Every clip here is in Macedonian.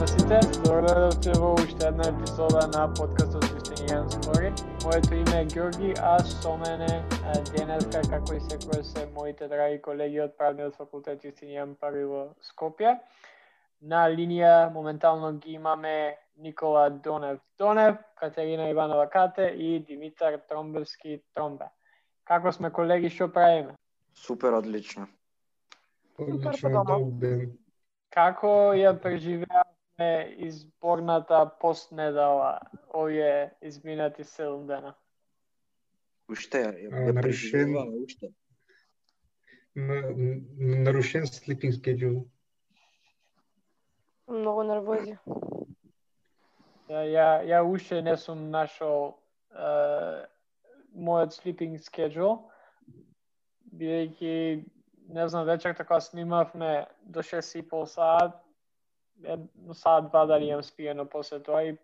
на сите, добро дојдовте во уште една епизода на подкастот Јан Спори. Моето име е Ѓорги, а со мене денеска, како и секој се моите драги колеги од Правниот факултет Јустинијан Пари во Скопје. На линија моментално ги имаме Никола Донев Донев, Катерина Иванова Кате и Димитар Тромбевски Тромбе. Како сме колеги, што правиме? Супер, одлично. Одлично, добар ден. Како ја преживеавме изборната постнедела овие изминати 7 дена? Уште ја, нарушен- уште. На- нарушен sleeping schedule. Многу нервози. Ја, ја, ја уште не сум нашол е, мојот sleeping schedule, бидејќи не знам, вечерта кога снимавме до 6 и пол саат, сад два дали имам спиено после тоа и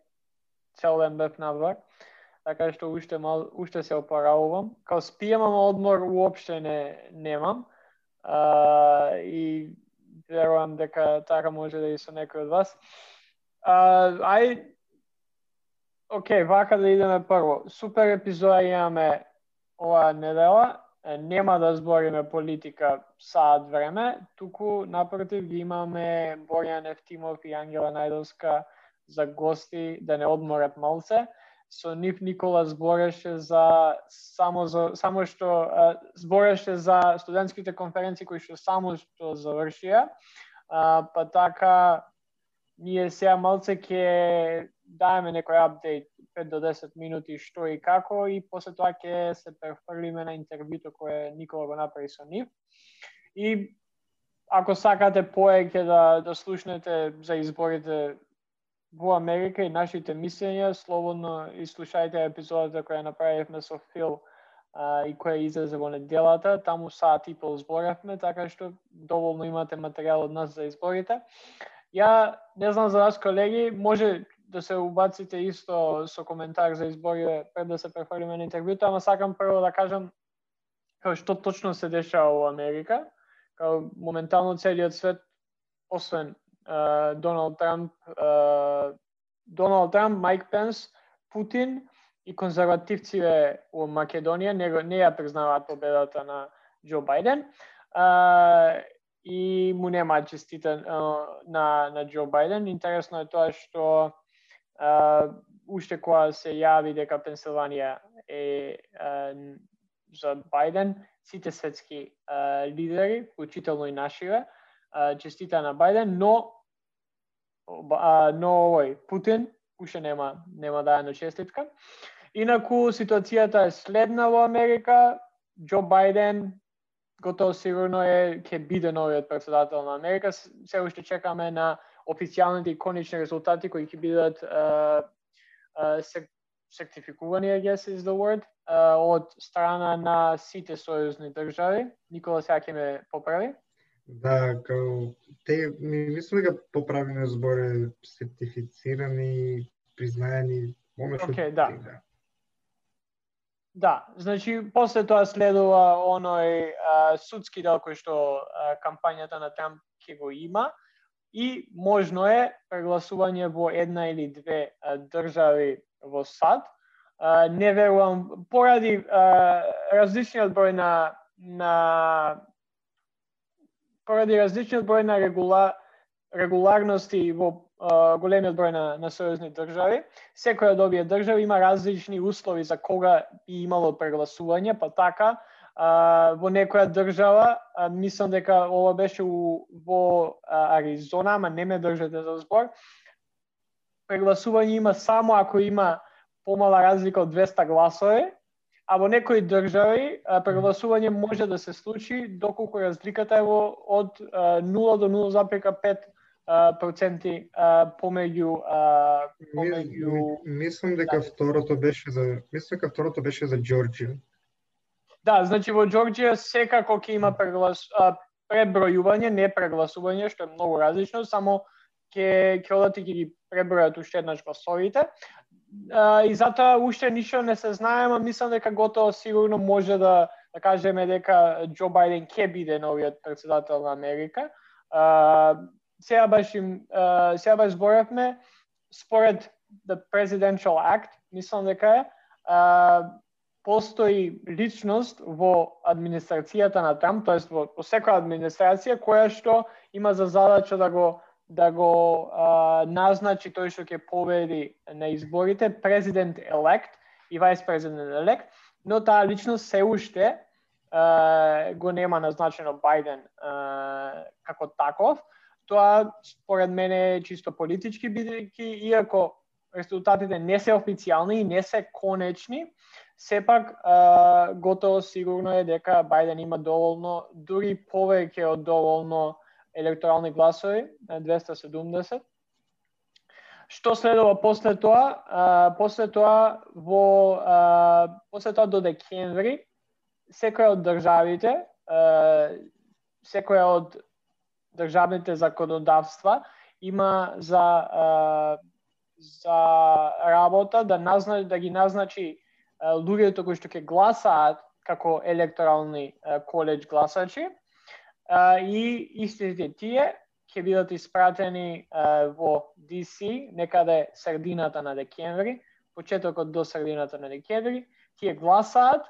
цел ден бев надвор. Така што уште мал, уште се опаравувам. Као спијам, ама одмор уопште не немам. А, и верувам дека така може да и со некој од вас. А, ај, Океј, вака да идеме прво. Супер епизода имаме оваа недела. Нема да збориме политика саат време, туку напротив ги имаме Боријан Ефтимов и Ангела Најдовска за гости да не одморат малце. Со нив Никола збореше за само за само што а, збореше за студентските конференции кои што само што завршија. А, па така ние сега малце ќе даеме некој апдейт 5 до 10 минути што и како и после тоа ќе се префрлиме на интервјуто кое Никола го направи со нив. И ако сакате поеќе да да слушнете за изборите во Америка и нашите мислења, слободно слушајте епизодата која направивме со Фил а, и која излезе во неделата, таму саат и пол зборавме, така што доволно имате материјал од нас за изборите. Ја не знам за вас колеги, може да се убаците исто со коментар за изборите пред да се префрлиме на интервјуто, ама сакам прво да кажам како што точно се дешава во Америка. Као моментално целиот свет освен uh, Доналд Трамп, uh, Доналд Трамп, Майк Пенс, Путин и конзервативците во Македонија не, го- не ја признаваат победата на Џо Бајден. Uh, и му нема честита uh, на на Џо Бајден. Интересно е тоа што уште кога се јави дека Пенсилванија е uh, за Бајден, сите светски uh, лидери, вклучително и нашиве, uh, честита на Бајден, но а, но овој Путин уште нема нема дајано честитка. Инаку ситуацијата е следна во Америка. Џо Бајден готово сигурно е ќе биде новиот председател на Америка. Се уште чекаме на официјалните и конечни резултати кои ќе бидат сер- сертификувани, I guess is the word, од страна на сите сојузни држави. Никола сега ќе ме поправи. Да, као те ми мислам дека поправено зборе сертифицирани, признаени, оно што Океј, да. да. Да, значи после тоа следува оној а, судски дел кој што а, кампањата на Трамп ќе го има и можно е прегласување во една или две држави во САД. Не верувам поради различниот број на на поради различниот број на регула, регуларности во а, големиот број на, на сојузни држави, секоја од овие држави има различни услови за кога би имало прегласување, па така а, во некоја држава, а, мислам дека ова беше у, во а, Аризона, ама не ме држате за збор, прегласување има само ако има помала разлика од 200 гласови, а во некои држави а, прегласување може да се случи доколку разликата е во од а, 0 до 0,5 а, проценти помеѓу помеѓу Ми- Мислам дека второто беше за мислам дека второто беше за Џорџија. Да, значи во Џорџија секако ќе има преглас а, пребројување, не прегласување, што е многу различно, само ќе ќе одат и ќе ги пребројат уште еднаш гласовите. А, и затоа уште ништо не се знае, ама мислам дека готово сигурно може да да кажеме дека Џо Бајден ќе биде новиот председател на Америка. А, сега баш им а, сега баш зборевме според the presidential act, мислам дека е, а, постои личност во администрацијата на Трамп, тоест во, во секоја администрација која што има за задача да го да го а, назначи тој што ќе победи на изборите, президент елект и вајс президент елект, но таа личност се уште а, го нема назначено Бајден а, како таков. Тоа според мене е чисто политички бидејќи иако резултатите не се официјални и не се конечни, сепак а, готово сигурно е дека Бајден има доволно, дури повеќе од доволно електорални гласови, 270. Што следува после тоа? А, после тоа во а, после тоа до декември секоја од државите, секоја од државните законодавства има за за работа да назначи да ги назначи луѓето кои што ќе гласаат како електорални коледж гласачи и истите тие ќе бидат испратени во DC некаде да средината на декември, почетокот до средината на декември, тие гласаат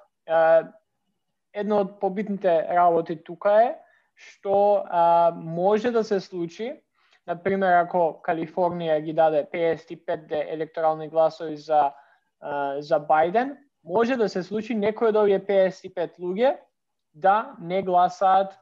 едно од побитните работи тука е што може да се случи, на пример ако Калифорнија ги даде 55 електорални гласови за за Бајден, може да се случи некој од овие 55 луѓе да не гласаат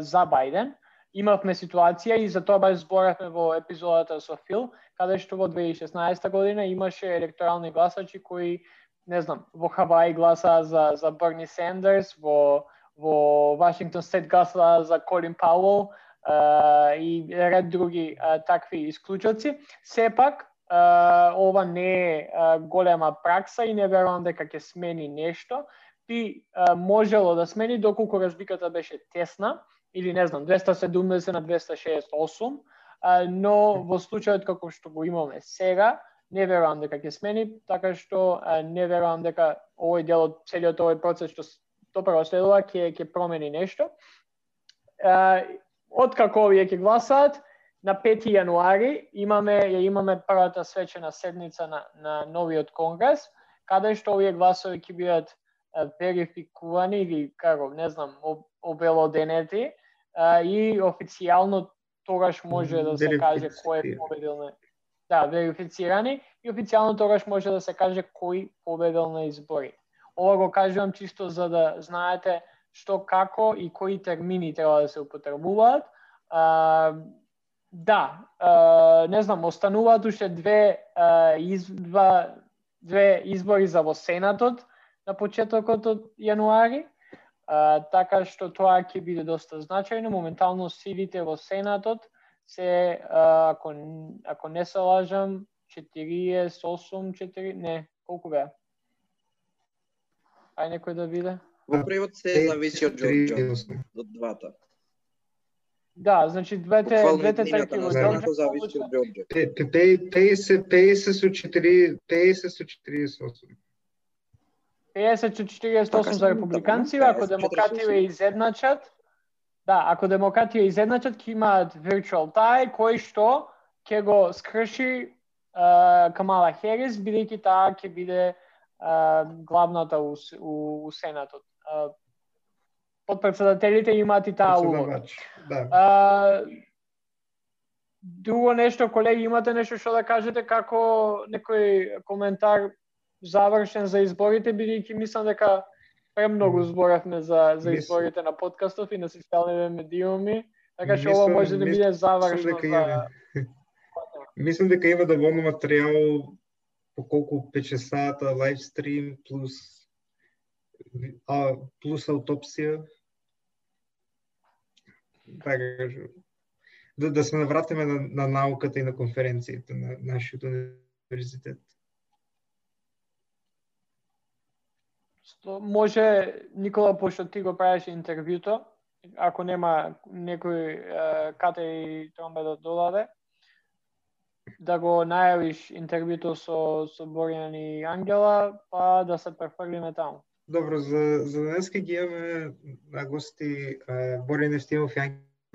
за Бајден. Имавме ситуација и за тоа баш зборавме во епизодата со Фил, каде што во 2016 година имаше електорални гласачи кои не знам, во Хаваи гласа за, за Берни Сендерс, во, во Вашингтон Стейт гласа за Колин Пауел uh, и ред други uh, такви исклучоци. Сепак, ова не е голема пракса и не верувам дека ќе смени нешто. Би можело да смени доколку разликата беше тесна, или не знам, 270 на 268, но во случајот како што го имаме сега, не верувам дека ќе смени, така што не верувам дека овој дел од целиот овој процес што допрво следува ќе ќе промени нешто. Откако овие ќе гласаат, на 5 јануари имаме ја имаме првата свечена седница на, на новиот конгрес, каде што овие гласови ќе бидат верификувани или како не знам обелоденети и официјално тогаш може да се каже кој е победил на да, верифицирани и официјално тогаш може да се каже кој победил на избори. Ова го кажувам чисто за да знаете што како и кои термини треба да се употребуваат. Да, не знам, остануваат уште две изба, две избори за во Сенатот на почетокот од јануари. Така што тоа ќе биде доста значајно. Моментално силите во Сенатот се, ако, ако не се лажам, 48, 4, не, колку беа? Ај некој да биде. Во превод се зависи од Джорджо, од двата. Да, значи двете двете трки во Џорџа зависи од Џорџа. Те се 50 со 4, 50 со 48. 50 со 48 за републиканци, ако демокративе изедначат, Да, ако демократија изедначат, ќе имаат virtual tie, кој што ќе го скрши uh, Камала Херис, бидејќи таа ќе биде uh, главната у, у, у Сенатот. Подпредседателите имаат и таа улога. Да. Uh, друго нешто, колеги, имате нешто што да кажете како некој коментар завршен за изборите, бидејќи мислам дека премногу зборавме за, за изборите на подкастов и на социјалните медиуми, така што ова може да биде завршно за... Мислам дека има доволно материјал по колку 5 сата лайв стрим плюс а, плюс аутопсија. Така да, да се навратиме на, на науката и на конференциите на нашиот универзитет. може Никола пошто ти го правиш интервјуто, ако нема некој кате и тромбе да додаде, да го најавиш интервјуто со со Боријан и Ангела, па да се префрлиме таму. Добро, за, за денеска ги имаме на гости Борјан Нефтимов и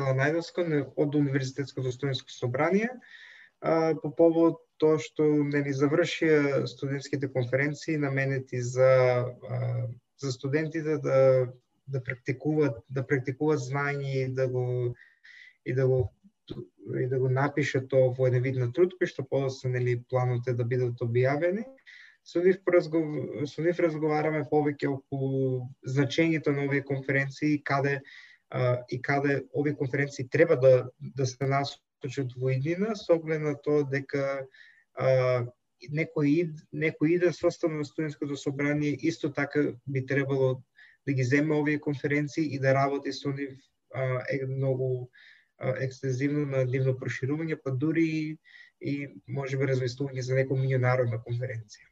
Најдовска од Универзитетското студентско собрание е, по повод тоа што нели завршија студентските конференции наменети за е, за студентите да да практикуваат да практикуваат знаење и да го и да го и да го напишат тоа во еден вид на труд, кој што подоцна нели планот е да бидат објавени. Со нив, со нив разговараме повеќе околу значењето на овие конференции, каде а, и каде овие конференции треба да да се насочат во иднина, со оглед на тоа дека а, некој ид, некој иден состав на студентското собрание исто така би требало да ги земе овие конференции и да работи со нив а, е многу а, екстензивно на нивно проширување, па дури и, и може би размислување за некоја меѓународна конференција.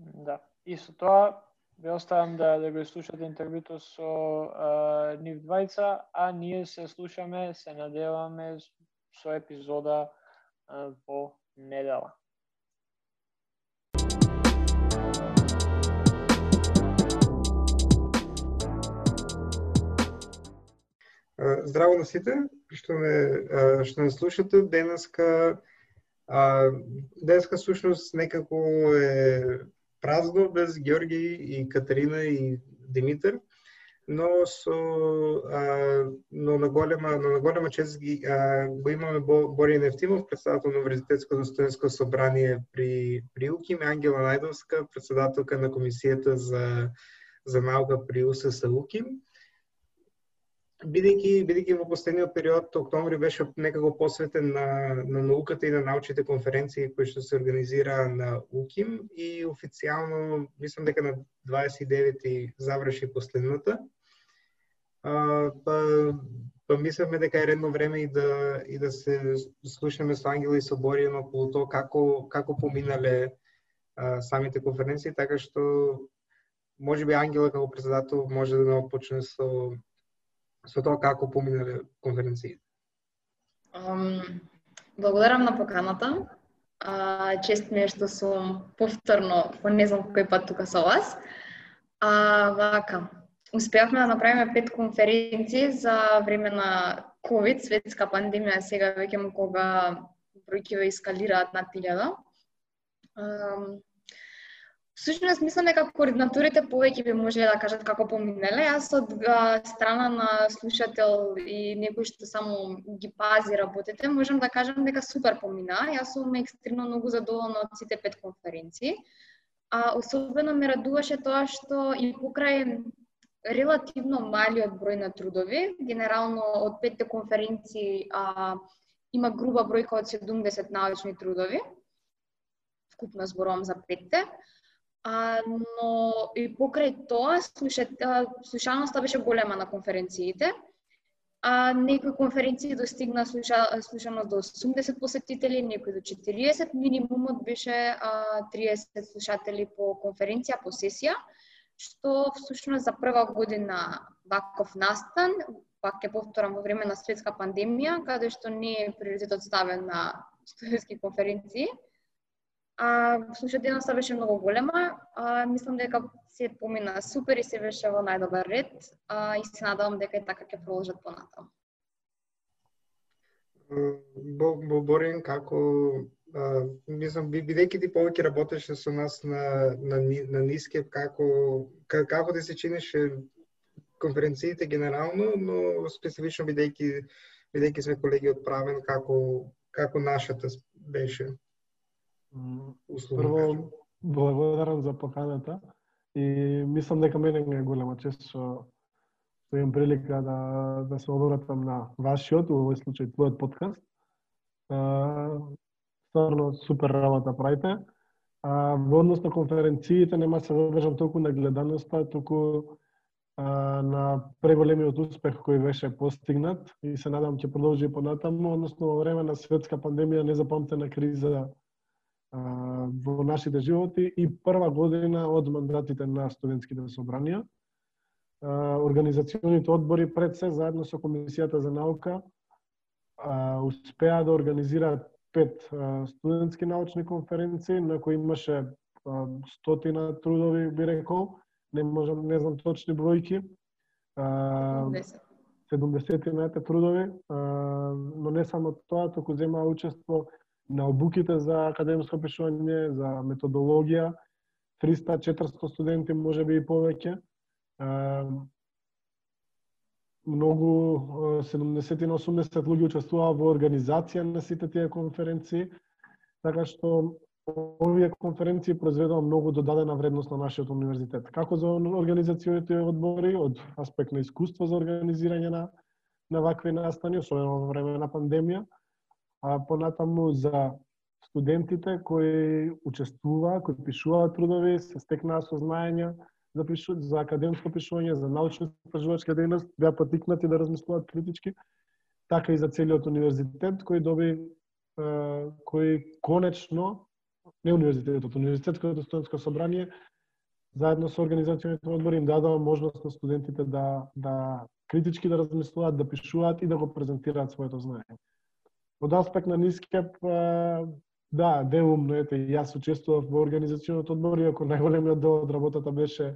Да. И со тоа ве оставам да, да го слушате интервјуто со а, нив двајца, а ние се слушаме, се надеваме со епизода а, во недела. Здраво на сите што ме што ме слушате. Денеска а, денеска сушност некако е празно без Георги и Катерина и Димитар, но со а, но на голема но на голема чест ги а, го имаме Бори Ефтимов, председател на Универзитетското студентско собрание при при УКИМ, Ангела Најдовска, председателка на комисијата за за наука при УСС УКИМ бидејќи бидејќи во последниот период октомври беше некако посветен на на науката и на научните конференции кои што се организира на УКИМ и официјално мислам дека на 29 заврши последната. А, па па мислевме дека е редно време и да и да се слушнеме со Ангела и со Боријан околу тоа како како поминале а, самите конференции, така што може би Ангела како председател може да почне со со тоа како поминале конференциите? Um, благодарам на поканата. А, чест ми е што сум повторно, по не знам кој пат тука со вас. А, вака, успеавме да направиме пет конференции за време на COVID, светска пандемија, сега веќе кога бројките ескалираат на тилјада. Всушност, мислам дека координаторите повеќе би можеле да кажат како поминеле. Јас од страна на слушател и некој што само ги пази работите, можам да кажам дека супер помина. Јас сум екстремно многу задоволна од сите пет конференции. А особено ме радуваше тоа што и покрај релативно малиот број на трудови, генерално од петте конференции а, има груба бројка од 70 научни трудови, вкупно зборувам за петте, А, но и покрај тоа слушаноста беше голема на конференциите. А некои конференции достигна слуша, слушаност до 80 посетители, некои до 40, минимумот беше а, 30 слушатели по конференција, по сесија, што всушност за прва година ваков настан, пак ќе повторам во време на светска пандемија, каде што не е приоритетот ставен на студентски конференции, А, слушателноста беше многу голема. А, мислам дека се помина супер и се беше во најдобар ред. А, и се надавам дека и така ќе продолжат понатаму. Борин, како а, мислам, бидејќи ти повеќе работеше со нас на, на, на Ниске, како, како ти се чинеше конференциите генерално, но специфично бидејќи бидејќи сме колеги од правен, како, како нашата беше? Прво, благодарам за поканата и мислам дека мене ми е голема чест што што имам прилика да да се обратам на вашиот, во овој случај твојот подкаст. Стварно супер работа правите. А, во однос на конференциите нема се задржам толку на гледаноста, толку а, на преголемиот успех кој беше постигнат и се надам ќе продолжи понатаму, односно во време на светска пандемија незапамтена криза во нашите животи и прва година од мандатите на студентските собранија. Организационите одбори пред се заедно со Комисијата за наука успеа да организираат пет студентски научни конференции на кои имаше стотина трудови, би рекол, не можам, не знам точни бројки. 70. 70 трудови, но не само тоа, току земаа учество на обуките за академско пишување, за методологија, 300-400 студенти, може би и повеќе. Многу 70 на 80 луѓе учествуваа во организација на сите тие конференции, така што овие конференции произведува многу додадена вредност на нашиот универзитет. Како за организационите одбори, од аспект на искуство за организирање на, на вакви настани, особено во време на пандемија, а понатаму за студентите кои учествуваа, кои пишуваат трудови, се стекнаа сознаења за, пишу, за академско пишување, за научно-истражувачка дејност, беа потикнати да размислуваат критички, така и за целиот универзитет кој доби кој конечно не универзитетот, универзитетското студентско собрание заедно со организационите одбори им дадоа можност на студентите да да критички да размислуваат, да пишуваат и да го презентираат своето знаење. Од аспект на Нискеп, па, да, деумно, ете, јас учествував во организационот одбор, иако најголемиот дел од работата беше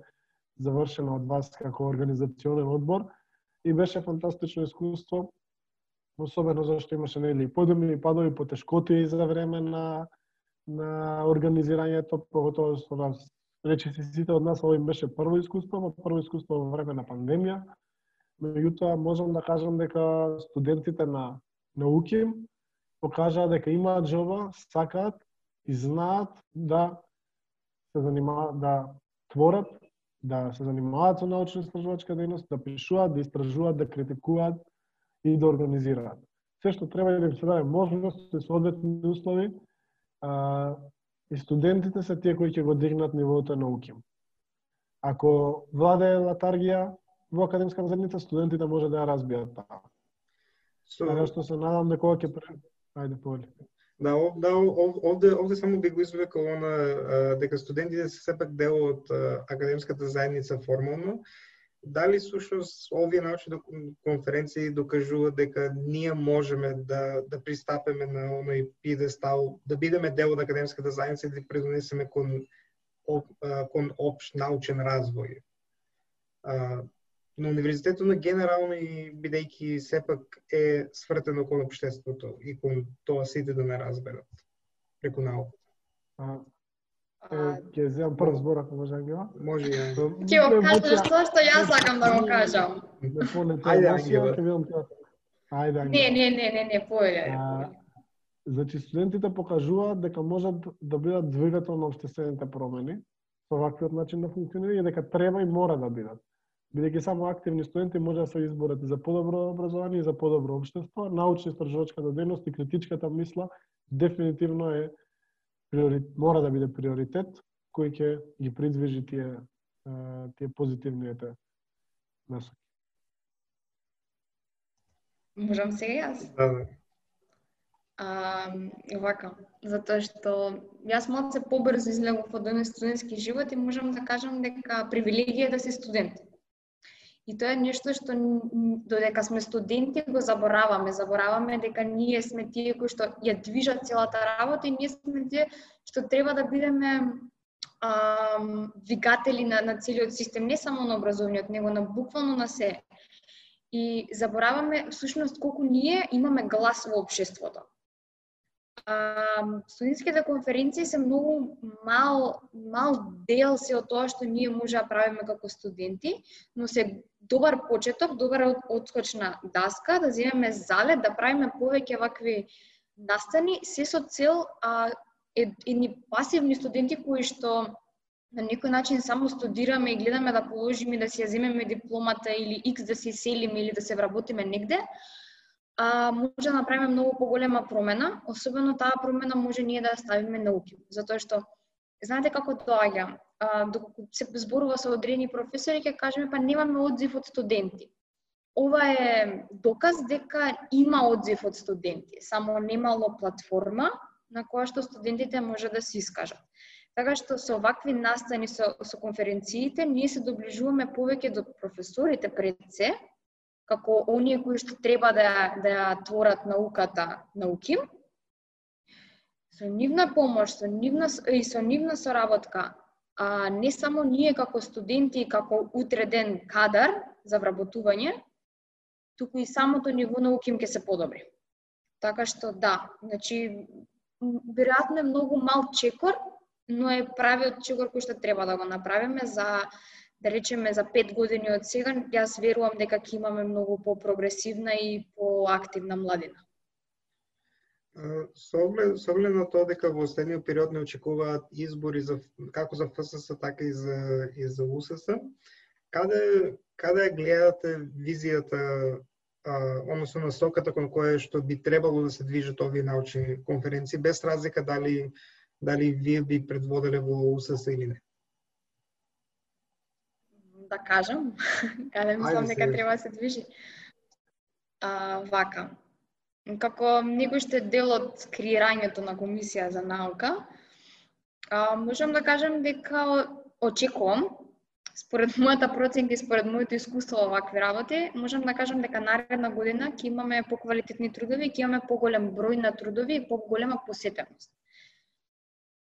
завршена од вас како организационен одбор и беше фантастично искуство, особено зашто имаше нели подобни падови, потешкоти за време на на организирањето, поготово што нас рече се сите од нас овој беше прво искуство, прво искуство во време на пандемија. Меѓутоа можам да кажам дека студентите на науки покажаа дека имаат жоба, сакаат и знаат да се занимаваат да творат, да се занимаваат со научно-истражувачка дејност, да пишуваат, да истражуваат, да критикуваат и да организираат. Се што треба да им се даде можност и соодветни услови а, и студентите се тие кои ќе го дигнат нивото на УКИМ. Ако владе латаргија во академска заедница, студентите може да ја разбијат таа. So, така што се надам дека ова ќе. Ајде, поле. Да, да, овде, овде само би го извлекал она дека студентите се сепак дел од академската заедница формално дали сушност овие научни конференции докажуваат дека ние можеме да да пристапеме на оној пидестал, да бидеме дел од академската заедница и да придонесеме кон кон општ научен развој. А, на универзитетот на генерално и бидејќи сепак е свртено кон општеството и кон тоа сите да не разберат преку науката. Ќе земам прв збор ако може Ангела. Може. Ќе го кажеш тоа што јас сакам да го кажам. Ајде Ангела. Ајде Не, не, не, не, не, појде. Значи студентите покажуваат дека можат да бидат двигател на општествените промени со ваквиот начин на функционирање и дека треба и мора да бидат. Бидејќи само активни студенти може да се изборат за подобро образование и за подобро општество, научно истражувачката дејност и критичката мисла дефинитивно е мора да биде приоритет кој ќе ги придвижи тие тие позитивните насоки. Можам сега јас? Да, да. А, вака, затоа што јас малце побрзо излегов од студентски живот и можам да кажам дека привилегија да си студент. И тоа е нешто што додека сме студенти го забораваме, забораваме дека ние сме тие кои што ја движат целата работа и ние сме тие што треба да бидеме а, двигатели на, на целиот систем, не само на образовниот, него на буквално на се. И забораваме всушност колку ние имаме глас во општеството. А, студентските конференции се многу мал, мал дел се од тоа што ние може да правиме како студенти, но се добар почеток, добра одскочна даска, да земеме залет, да правиме повеќе вакви настани, се со цел а, едни пасивни студенти кои што на некој начин само студираме и гледаме да положиме да си ја земеме дипломата или X да се селиме или да се вработиме негде, а, може да направиме многу поголема промена, особено таа промена може ние да ја ставиме науки, затоа што знаете како доаѓа, доколку се зборува со одредени професори, ќе кажеме па немаме одзив од студенти. Ова е доказ дека има одзив од студенти, само немало платформа на која што студентите може да се искажат. Така што со вакви настани со, со конференциите, ние се доближуваме повеќе до професорите пред се, како оние кои што треба да, да ја творат науката науким. Со нивна помош, со нивна, и со нивна соработка, а не само ние како студенти, како утреден кадар за вработување, туку и самото ниво науким ќе се подобри. Така што да, значи веројатно е многу мал чекор, но е правиот чекор кој што треба да го направиме за да речеме за пет години од сега, јас верувам дека ќе имаме многу по-прогресивна и поактивна младина. Со оглед, со оглед на тоа дека во следниот период не очекуваат избори за како за ФСС така и за и за УСС, каде каде гледате визијата а, односно насоката кон која што би требало да се движат овие научни конференции без разлика дали дали вие би предводеле во УСС или не? Да кажам, каде мислам дека треба да се движи. А, вака. Како некој што е дел од креирањето на комисија за наука, а, можам да кажам дека очекувам според мојата проценка и според моето искуство во вакви работи, можам да кажам дека наредна година ќе имаме поквалитетни трудови, ќе имаме поголем број на трудови и поголема посетеност.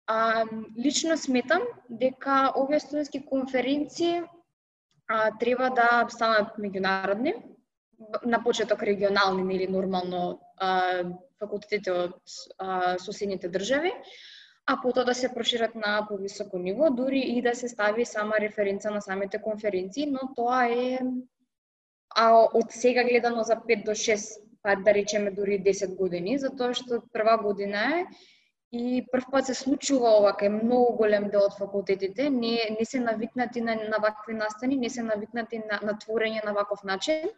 А, лично сметам дека овие студентски конференции а, треба да станат меѓународни, на почеток регионални или нормално а, факултетите од а, соседните држави, а потоа да се прошират на повисоко ниво, дури и да се стави сама референца на самите конференции, но тоа е а од сега гледано за 5 до 6, па да речеме дури 10 години, затоа што прва година е И прв пат се случува ова кај многу голем дел од факултетите, не, не се навикнати на, на вакви настани, не се навикнати на, на творење на ваков начин,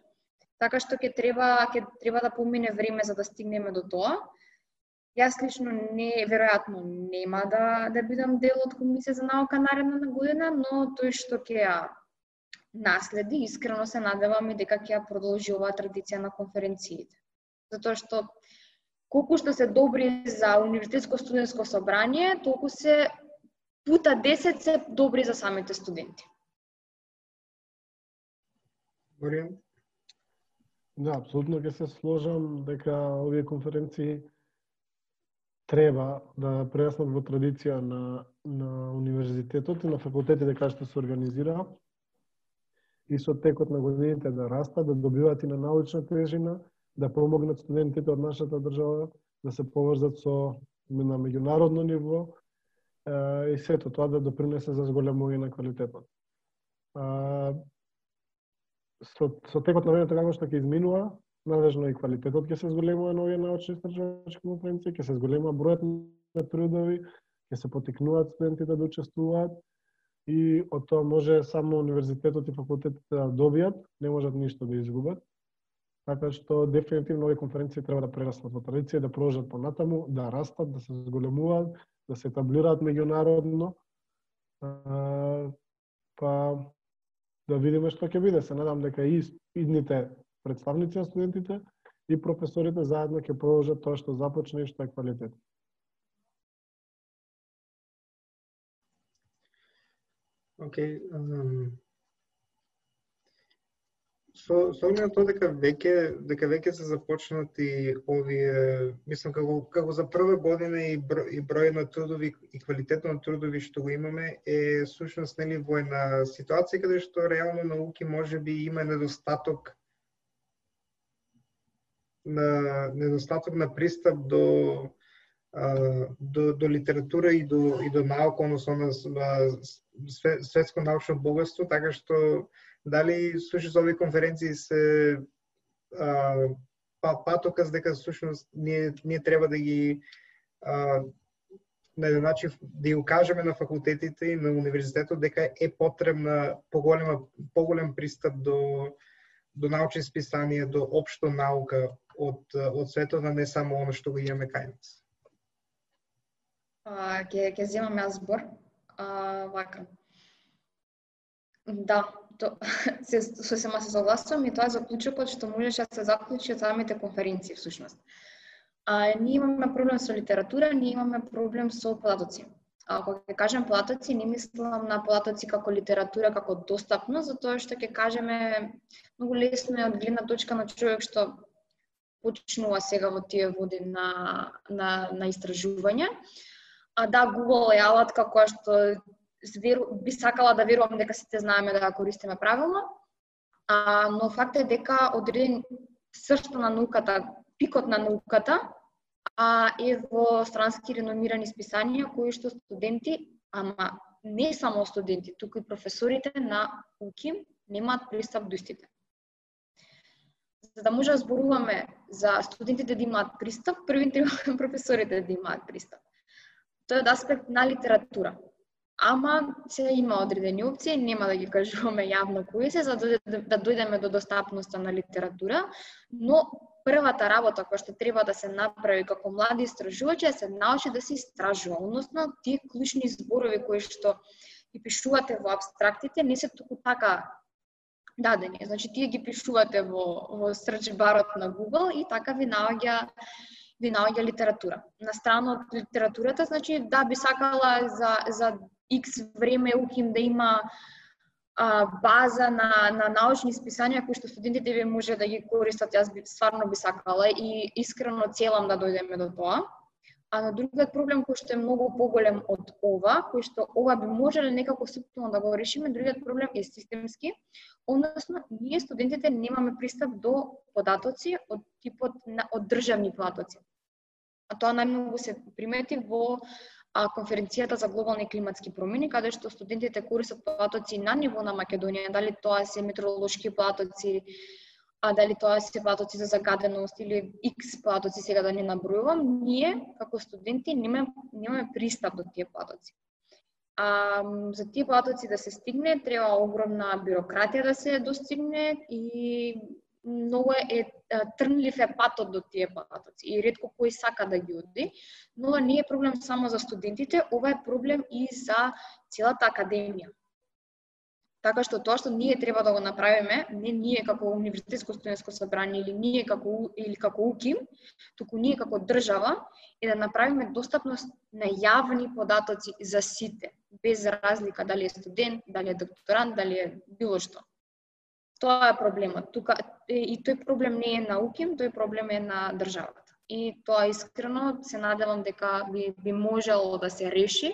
така што ќе треба ќе треба да помине време за да стигнеме до тоа. Јас лично не веројатно нема да да бидам дел од комисија за наука наредна на година, но тој што ќе ја наследи, искрено се надевам и дека ќе ја продолжи оваа традиција на конференциите. Затоа што колку што се добри за универзитетско студентско собрание, толку се пута 10 се добри за самите студенти. Маријан? Да, апсолутно ќе се сложам дека овие конференции треба да преснат во традиција на, на универзитетот и на факултетите кај што се организира и со текот на годините да растат, да добиваат и на научна тежина, да помогнат студентите од нашата држава да се поврзат со на меѓународно ниво е, и сето тоа да допринесе за зголемување на квалитетот. Со, со текот на времето како што ќе изминува, надежно и квалитетот ќе се зголемува на овие научни истражувачки конференции, ќе се зголемува бројот на трудови, ќе се потикнуваат студентите да учествуваат и од тоа може само универзитетот и факултетите да добијат, не можат ништо да изгубат. Така што дефинитивно овие конференции треба да прераснат во традиција, да продолжат понатаму, да растат, да се зголемуваат, да се етаблираат меѓународно. Па да видиме што ќе биде. Се надам дека и идните представници на студентите и професорите заедно ќе продолжат тоа што започна и што е квалитет. Океј, okay, um, со со на тоа дека веќе дека веќе се започнати овие мислам како како за прва година и број, и број на трудови и квалитет на трудови што го имаме е сушност нели во една ситуација каде што реално науки може би има недостаток на недостаток на пристап до до, до литература и до и до наука, односно на, на светско научно богатство, така што дали слушаш овие конференции се а, па, патоказ дека всушност ние, ние треба да ги а, на еден начин да ја укажеме на факултетите и на универзитетот дека е потребна поголема поголем пристап до до научни списанија, до општо наука од од светот, а не само оно што го имаме кај нас. Ќе ќе земам јас збор. А, вака. Да, то, се, со сема се согласувам и тоа е заклучокот што можеше да се заклучи од самите конференции всушност. А, ние имаме проблем со литература, ние имаме проблем со податоци. А, кога ќе кажем податоци, не мислам на податоци како литература, како достапно, затоа што ќе кажеме многу лесно е од гледна точка на човек што почнува сега во тие води на, на, на истражување. А да, Google е алатка која што би сакала да верувам дека сите знаеме да ја користиме правилно, А, но факт е дека одреден сршто на науката, пикот на науката, а е во странски реномирани списанија кои што студенти, ама не само студенти, туку и професорите на УКИМ немаат пристап до истите. За да може да зборуваме за студентите да имаат пристап, први треба професорите да имаат пристап. Тоа е од аспект на литература. Ама се има одредени опции, нема да ги кажуваме јавно кои се, за да, да, да дојдеме до достапноста на литература, но првата работа која што треба да се направи како млади истражувачи е да се научи да се истражува, односно тие клучни зборови кои што ги пишувате во абстрактите не се туку така дадени. Значи тие ги пишувате во во search барот на Google и така ви наоѓа ви наоѓа литература. На страна од литературата, значи да би сакала за за X време уким да има а, база на, на научни списанија кои што студентите ви може да ги користат. Јас би стварно би сакала и искрено целам да дојдеме до тоа. А на другиот проблем кој што е многу поголем од ова, кој што ова би можеле некако суптилно да го решиме, другиот проблем е системски, односно ние студентите немаме пристап до податоци од типот на од државни платоци. А тоа најмногу се примети во конференцијата за глобални климатски промени, каде што студентите користат платоци на ниво на Македонија, дали тоа се метеоролошки платоци, а дали тоа се платоци за загаденост или X платоци, сега да не набројувам, ние како студенти немаме, немаме пристап до тие платоци. А, за тие платоци да се стигне, треба огромна бирократија да се достигне и многу е, е трнлив е патот до тие патоци и ретко кој сака да ги оди, но не е проблем само за студентите, ова е проблем и за целата академија. Така што тоа што ние треба да го направиме, не ние како универзитетско студентско собрание или ние како или како УКИМ, туку ние како држава е да направиме достапност на јавни податоци за сите, без разлика дали е студент, дали е докторант, дали е било што. Тоа е проблемот. Тука и тој проблем не е на УКИМ, тој проблем е на државата. И тоа искрено се надевам дека би, би можело да се реши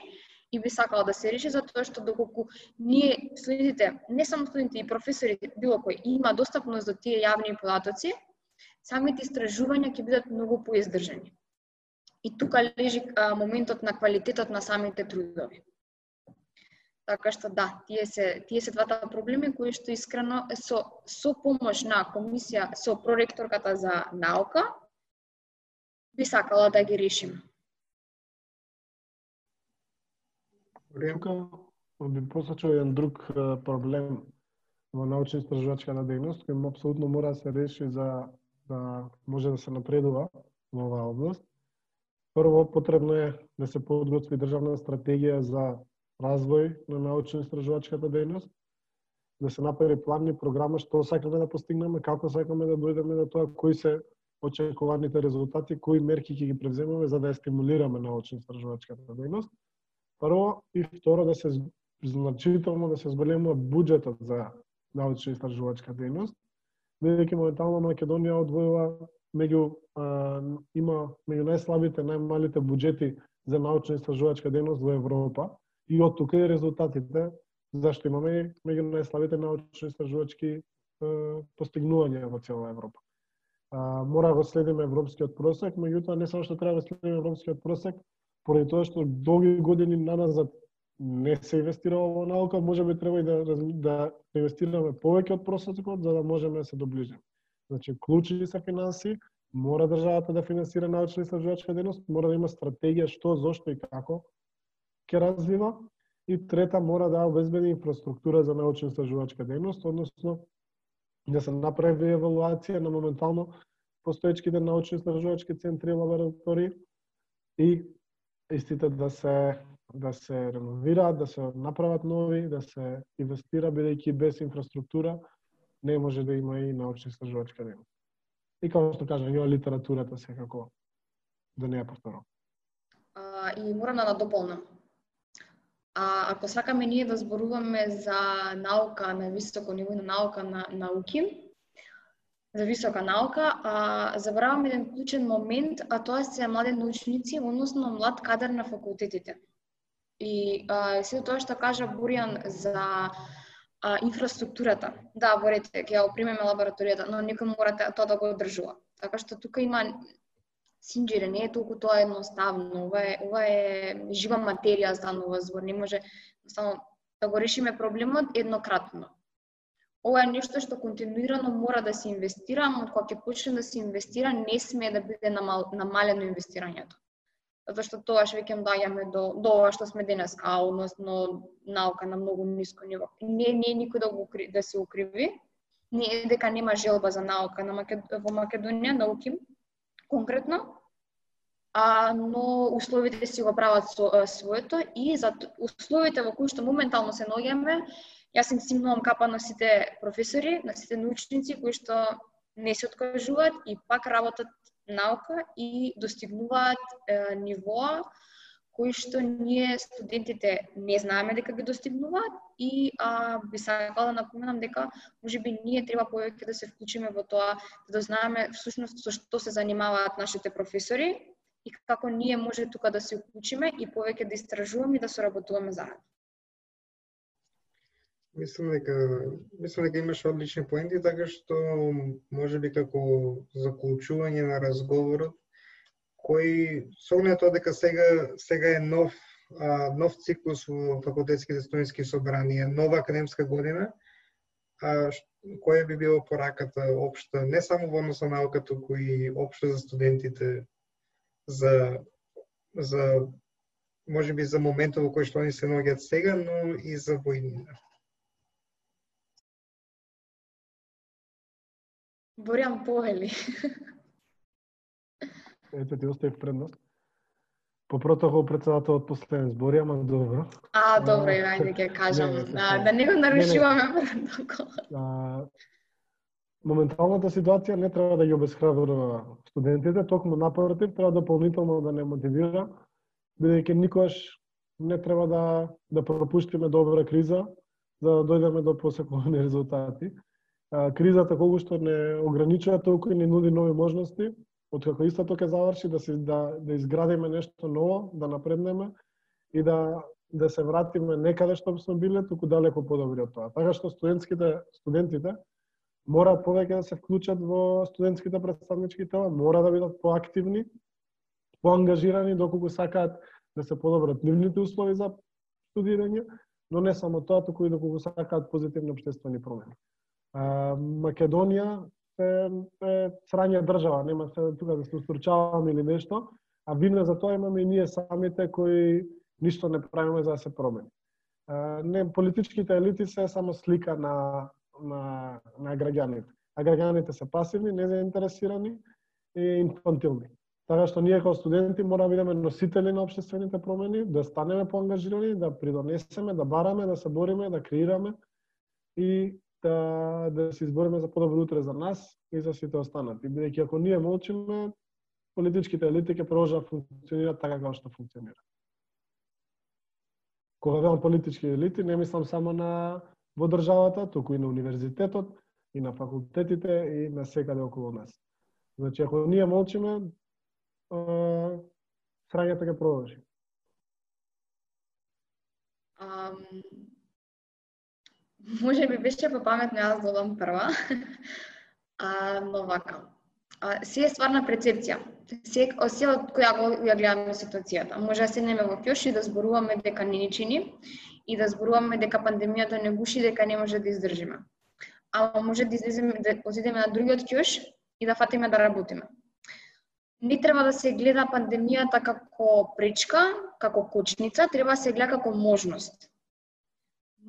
и би сакала да се реши затоа што доколку ние студентите, не само студентите и професорите, било кој има достапност до тие јавни податоци, самите истражувања ќе бидат многу поиздржани. И тука лежи а, моментот на квалитетот на самите трудови. Така што да, тие се тие се двата проблеми кои што искрено со со помош на комисија со проректорката за наука би сакала да ги решим. Ремка, би посочил еден друг проблем во научно-истражувачката дејност, кој апсолутно мора да се реши за да може да се напредува во оваа област. Прво, потребно е да се подготви државна стратегија за развој на научно-истражувачката дејност, да се направи план и програма што сакаме да постигнеме, како сакаме да дојдеме до тоа, кои се очекуваните резултати, кои мерки ќе ги превземаме за да ја стимулираме научно-истражувачката дејност. Прво и второ да се значително да се зголемува буџетот за научно-истражувачка дејност, бидејќи моментално Македонија одвојува меѓу а, има меѓу најслабите, најмалите буџети за научно-истражувачка дејност во Европа И од тука и резултатите, зашто имаме меѓу најславите научно-истражувачки постигнувања во цела Европа. А, мора да го следиме европскиот просек, меѓутоа не само што треба да следиме европскиот просек, поради тоа што долги години наназад не се инвестирало во наука, може би треба и да, да инвестираме повеќе од просекот за да можеме да се доближиме. Значи, клучни се финанси, мора државата да финансира научно-истражувачка дејност, мора да има стратегија што, зошто и како ќе развива и трета мора да обезбеди инфраструктура за научно-истражувачка дејност, односно да се направи евалуација на моментално постоечките научни стражувачки центри и лаборатории и истите да се да се реновираат, да се направат нови, да се инвестира бидејќи без инфраструктура не може да има и научни стражувачка дејност. И како што кажа, ја литературата секако да не ја повторам. и морам да надополнам А ако сакаме ние да зборуваме за наука на високо ниво на наука на науки, за висока наука, а, забравам еден клучен момент, а тоа се млади научници, односно млад кадар на факултетите. И а, се тоа што кажа Буријан за А, инфраструктурата. Да, борете, ќе ја опримеме лабораторијата, но некој мора тоа да го одржува. Така што тука има синџире, не е толку тоа едноставно. Ова е, ова е жива материја станува збор, не може само да го решиме проблемот еднократно. Ова е нешто што континуирано мора да се инвестира, но кога ќе почне да се инвестира, не смее да биде намал, намалено инвестирањето. Затоа што тоаш веќе доаѓаме до, до ова што сме денес, а односно наука на многу ниско ниво. Не, не е никој да, го, да се укриви, не е дека нема желба за наука на Макед... во Македонија, науки, конкретно, а, но условите си го прават со, своето и за условите во кои што моментално се наоѓаме, Јас им симнувам капа на сите професори, на сите научници кои што не се откажуваат и пак работат наука и достигнуваат е, нивоа кои што ние студентите не знаеме дека ги достигнуваат и а, би сакала да напоменам дека можеби ние треба повеќе да се вклучиме во тоа да знаеме всушност со што се занимаваат нашите професори и како ние може тука да се вклучиме и повеќе да истражуваме и да соработуваме заедно. Мислам дека мислам дека имаш одлични поенти, така што може би како заклучување на разговорот кој со оглед тоа дека сега сега е нов а, нов циклус во факултетските студентски собранија, нова академска година, а, која би било пораката општа, не само во однос на науката, туку и општа за студентите за за може би за моментот во кој што они се наоѓаат сега, но и за војнина. Борјан Повели. Ете ти оставив предност. По протокол председателот последен збори, ама добро. А, добро, ајде ќе кажам. Не, да, да не го нарушуваме протокол. моменталната ситуација не треба да ги обесхрабрува студентите, токму напротив, треба дополнително да не мотивира, бидејќи никогаш не треба да да пропуштиме добра криза за да дојдеме до посекувани резултати кризата колку што не ограничува толку и не нуди нови можности, откако истото ќе заврши да се да да изградиме нешто ново, да напреднеме и да да се вратиме некаде што сме биле, туку далеко подобри од тоа. Така што студентските студентите мора повеќе да се вклучат во студентските представнички тела, мора да бидат поактивни, поангажирани доколку сакаат да се подобрат нивните услови за студирање, но не само тоа, туку и доколку сакаат позитивни обществени промени. Македонија е, е срања држава, нема се тука да се устручаваме или нешто, а вина за тоа имаме и ние самите кои ништо не правиме за да се промени. Не, политичките елити се само слика на, на, на граѓаните. А граѓаните се пасивни, незаинтересирани и инфантилни. Така што ние како студенти мора да бидеме носители на обществените промени, да станеме поангажирани, да придонесеме, да бараме, да се бориме, да креираме и да, да се избориме за подобро утре за нас и за сите останати. Бидејќи ако ние молчиме, политичките елити ќе продолжат да функционираат така како што функционира. Кога велам политички елити, не мислам само на во државата, туку и на универзитетот, и на факултетите, и на секаде околу нас. Значи, ако ние молчиме, срањата ќе продолжи. Um, Може би беше попаметно јас додам прва. а, но вака. А, се е стварна прецепција. Се, се од која го ја гледаме ситуацијата. Може да седнеме во пјош и да зборуваме дека не ни чини и да зборуваме дека пандемијата не гуши дека не може да издржиме. Ама може да излеземе да отидеме на другиот кјош и да фатиме да работиме. Не треба да се гледа пандемијата како пречка, како кочница, треба да се гледа како можност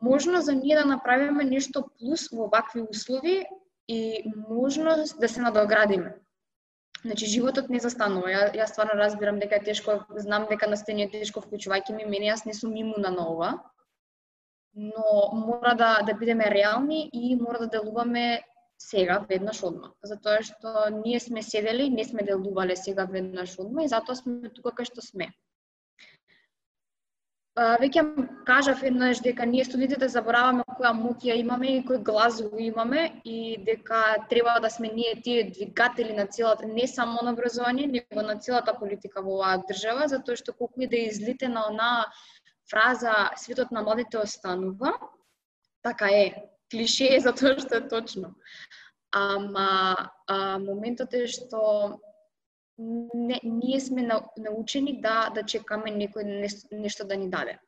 можно за ние да направиме нешто плюс во вакви услови и можност да се надоградиме. Значи, животот не застанува. Ја, ја стварно разбирам дека е тешко, знам дека на стени е тешко вклучувајќи ми, мене јас не сум имуна на ова, но мора да, да бидеме реални и мора да делуваме сега, веднаш одма. Затоа што ние сме седели, не сме делувале сега веднаш одма и затоа сме тука кај што сме веќе кажав еднаш дека ние студентите забораваме која моќ ја имаме и кој глас го имаме и дека треба да сме ние тие двигатели на целата не само на образование, него на целата политика во оваа држава, затоа што колку и да излите на онаа фраза светот на младите останува, така е. Клише е затоа што е точно. Ама а, моментот е што не, ние сме научени да да чекаме некој нешто да ни даде.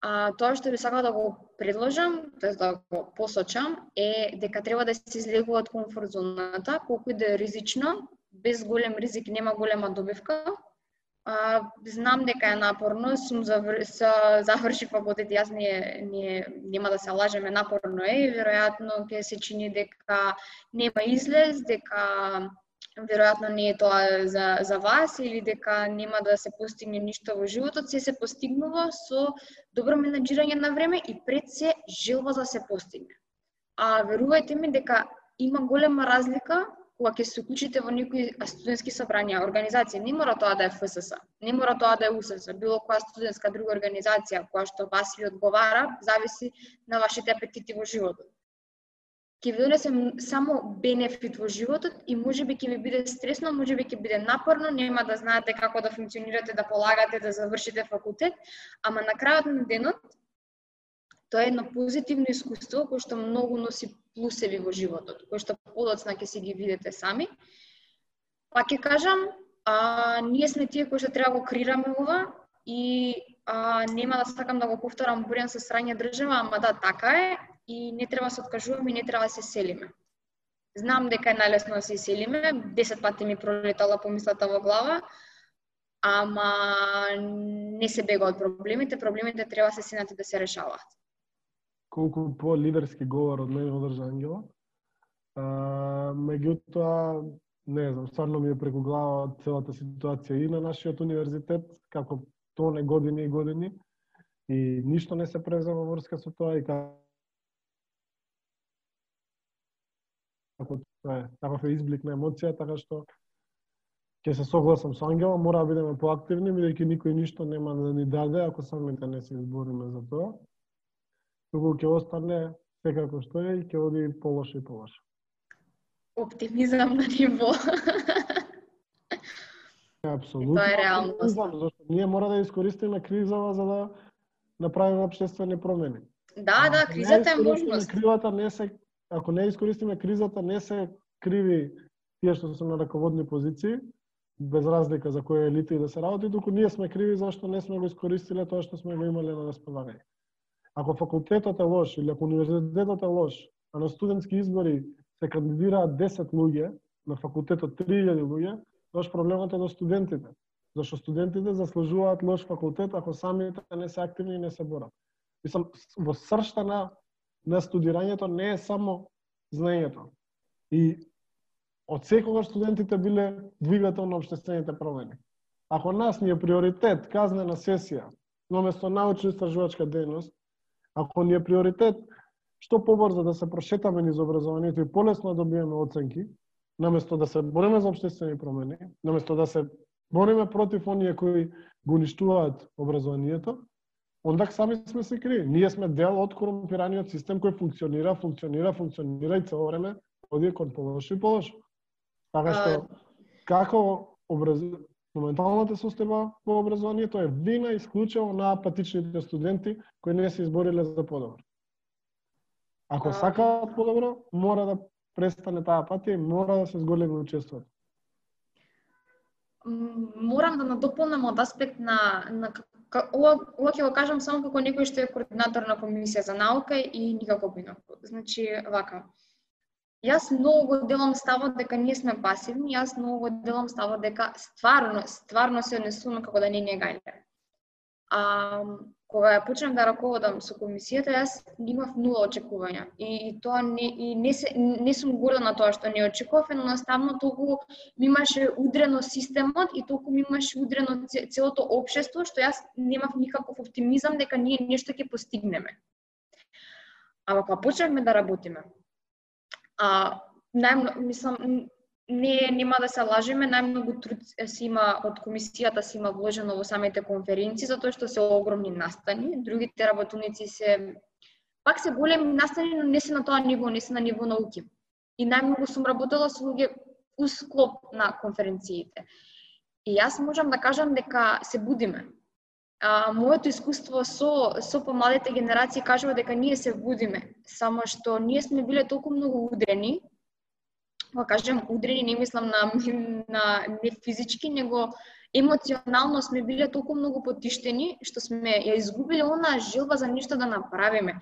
А, тоа што би сакала да го предложам, тоа да го посочам, е дека треба да се излегува од комфорт зоната, колку и да е ризично, без голем ризик нема голема добивка. А, знам дека е напорно, сум завр... заврши факултет, јас не, не, нема да се лажеме, напорно е и веројатно ќе се чини дека нема излез, дека веројатно не е тоа за, за вас или дека нема да се постигне ништо во животот, се се постигнува со добро менаџирање на време и пред се желба за се постигне. А верувајте ми дека има голема разлика кога ќе се уклучите во некои студентски собрања, организација, не мора тоа да е ФСС, не мора тоа да е УСС, било која студентска друга организација која што вас ви одговара, зависи на вашите апетити во животот ќе ви донесе само бенефит во животот и може би ќе ви биде стресно, може би ќе биде напорно, нема да знаете како да функционирате, да полагате, да завршите факултет, ама на крајот на денот тоа е едно позитивно искуство кое што многу носи плусеви во животот, кое што подоцна ќе си ги видите сами. Па ќе кажам, а, ние сме тие кои што треба го крираме ова и а, нема да сакам да го повторам бурен со срање држава, ама да, така е и не треба да се откажуваме и не треба да се селиме. Знам дека е најлесно да се селиме, 10 пати ми пролетала помислата во глава, ама не се бега од проблемите, проблемите треба се синати да се решаваат. Колку по лидерски говор од мене одржа Ангела. А, меѓутоа, не знам, стварно ми е преку глава целата ситуација и на нашиот универзитет, како тоне години и години, и ништо не се презема врска со тоа и како како тоа е, таков е изблик на емоција, така што ќе се согласам со Ангела, мора да бидеме поактивни, бидејќи никој ништо нема да ни даде ако самите не се избориме за тоа. Туку ќе остане секако што е и ќе оди полошо и полошо. Оптимизам на ниво. Апсолутно. Тоа е реалност. Зашто ние мора да искористиме кризава за да направиме обществени промени. Да, да, кризата е можност. Кривата не се ако не искористиме кризата, не се криви тие што се на раководни позиции, без разлика за која елита и да се работи, туку ние сме криви зашто не сме го искористиле тоа што сме го имале на располагање. Ако факултетот е лош или ако универзитетот е лош, а на студентски избори се кандидираат 10 луѓе, на факултетот 3000 луѓе, тоа проблемот е до студентите. Зашто студентите заслужуваат лош факултет ако самите не се активни и не се борат. Мислам, во сршта на на студирањето не е само знаењето. И од секогаш студентите биле двигател на обштествените промени. Ако нас ни е приоритет казнена сесија, наместо научно-истражувачка дејност, ако ни е приоритет што побрзо да се прошетаме низ образованието и полесно да добиеме оценки, наместо да се бориме за обштествени промени, наместо да се бориме против оние кои го уништуваат образованието, онда сами сме се криви. Ние сме дел од корумпираниот систем кој функционира, функционира, функционира и цело време оди кон полошо и полошо. Така што, како образ... моменталната состојба во образованието е вина исклучено на апатичните студенти кои не се избориле за подобро. Ако сакаат подобро, мора да престане таа апатија и мора да се зголеми учеството морам да надополнам од аспект на, на ова, ова ќе го кажам само како некој што е координатор на комисија за наука и никако бинако. Значи, вака. Јас многу делам ставот дека ние сме пасивни, јас многу делам ставот дека стварно, стварно се однесуваме како да не ни е гајле. А, кога ја почнав да раководам со комисијата, јас имав нула очекувања. И, и тоа не, и не, се, не сум горда на тоа што не очекував, едноставно толку ми имаше удрено системот и толку ми имаше удрено целото општество, што јас немав никаков оптимизам дека ние нешто ќе постигнеме. Ама кога почнавме да работиме, а, најмно, мислам, не нема да се лажеме, најмногу труд се има од комисијата се има вложено во самите конференции затоа што се огромни настани, другите работуници се пак се големи настани, но не се на тоа ниво, не се на ниво науки. И најмногу сум работела со луѓе усклоп на конференциите. И јас можам да кажам дека се будиме. а, моето искуство со со помладите генерации кажува дека ние се будиме, само што ние сме биле толку многу удрени. Кога кажем удрени, не мислам на на не физички, него емоционално сме биле толку многу потиштени што сме ја изгубиле она желба за нешто да направиме.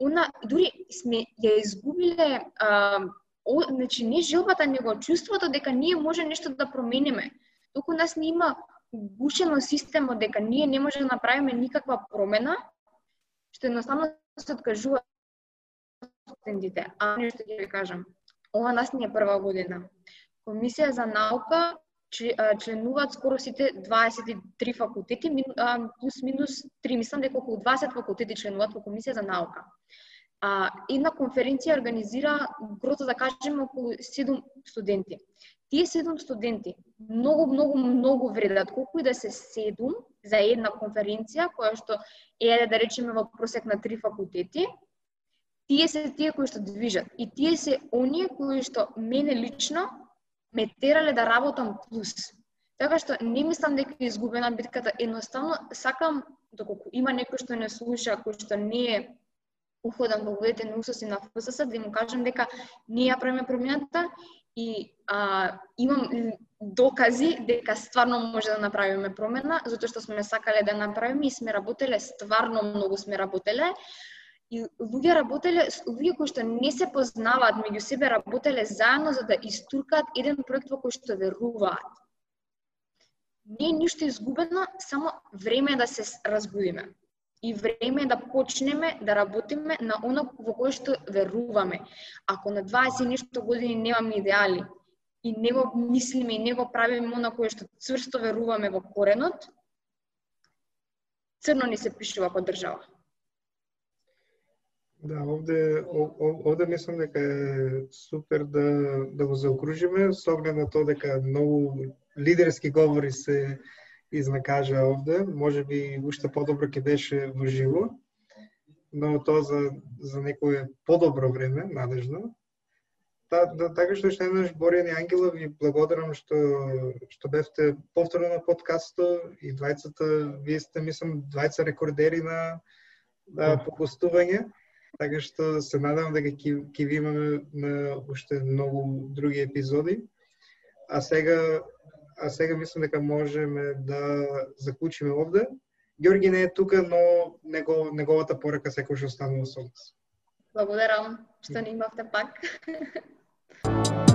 Она дури сме ја изгубиле а, о, значи не желбата, него чувството дека ние може нешто да промениме. Туку нас не има гушено системот дека ние не може да направиме никаква промена, што едноставно се откажува студентите. А нешто ќе ви кажам. Ова нас не е прва година. Комисија за наука членуваат скоро сите 23 факултети, плюс минус 3, мислам дека околу 20 факултети членуваат во Комисија за наука. А, една конференција организира грото да кажеме околу 7 студенти. Тие седум студенти многу, многу, многу вредат. Колку и да се седум за една конференција, која што е, да речеме, во просек на три факултети, тие се тие кои што движат. И тие се оние кои што мене лично ме терале да работам плюс. Така што не мислам дека е изгубена битката, едноставно сакам, доколку има некој што не слуша, кој што не е уходам во водите на усоси на ФСС, да му кажам дека ние ја правиме промената и а, имам докази дека стварно може да направиме промена, затоа што сме сакале да направиме и сме работеле, стварно многу сме работеле. И луѓе работеле, луѓе кои што не се познаваат меѓу себе, работеле заедно за да истуркаат еден проект во кој што веруваат. Не е ништо изгубено, само време е да се разбудиме и време е да почнеме да работиме на оно во кое што веруваме. Ако на 20 нешто години немаме идеали и не го мислиме и не го правиме оно кое што цврсто веруваме во коренот, црно ни се пишува по држава. Да, овде, овде мислам дека е супер да, да го заокружиме, со оглед на тоа дека многу лидерски говори се изнакажа овде, може би уште подобро ќе беше во живо, но тоа за, за некое подобро време, надежно. Та, да, така што што еднаш Борјан и Ангела ви благодарам што што бевте повторно на подкастот и двајцата вие сте мислам двајца рекордери на да, по гостување. Така што се надам дека ќе ќе ви имаме на уште многу други епизоди. А сега а сега мислам дека можеме да заклучиме овде. Георги не е тука, но него, неговата порака секој што останува со нас. Благодарам што не имавте пак.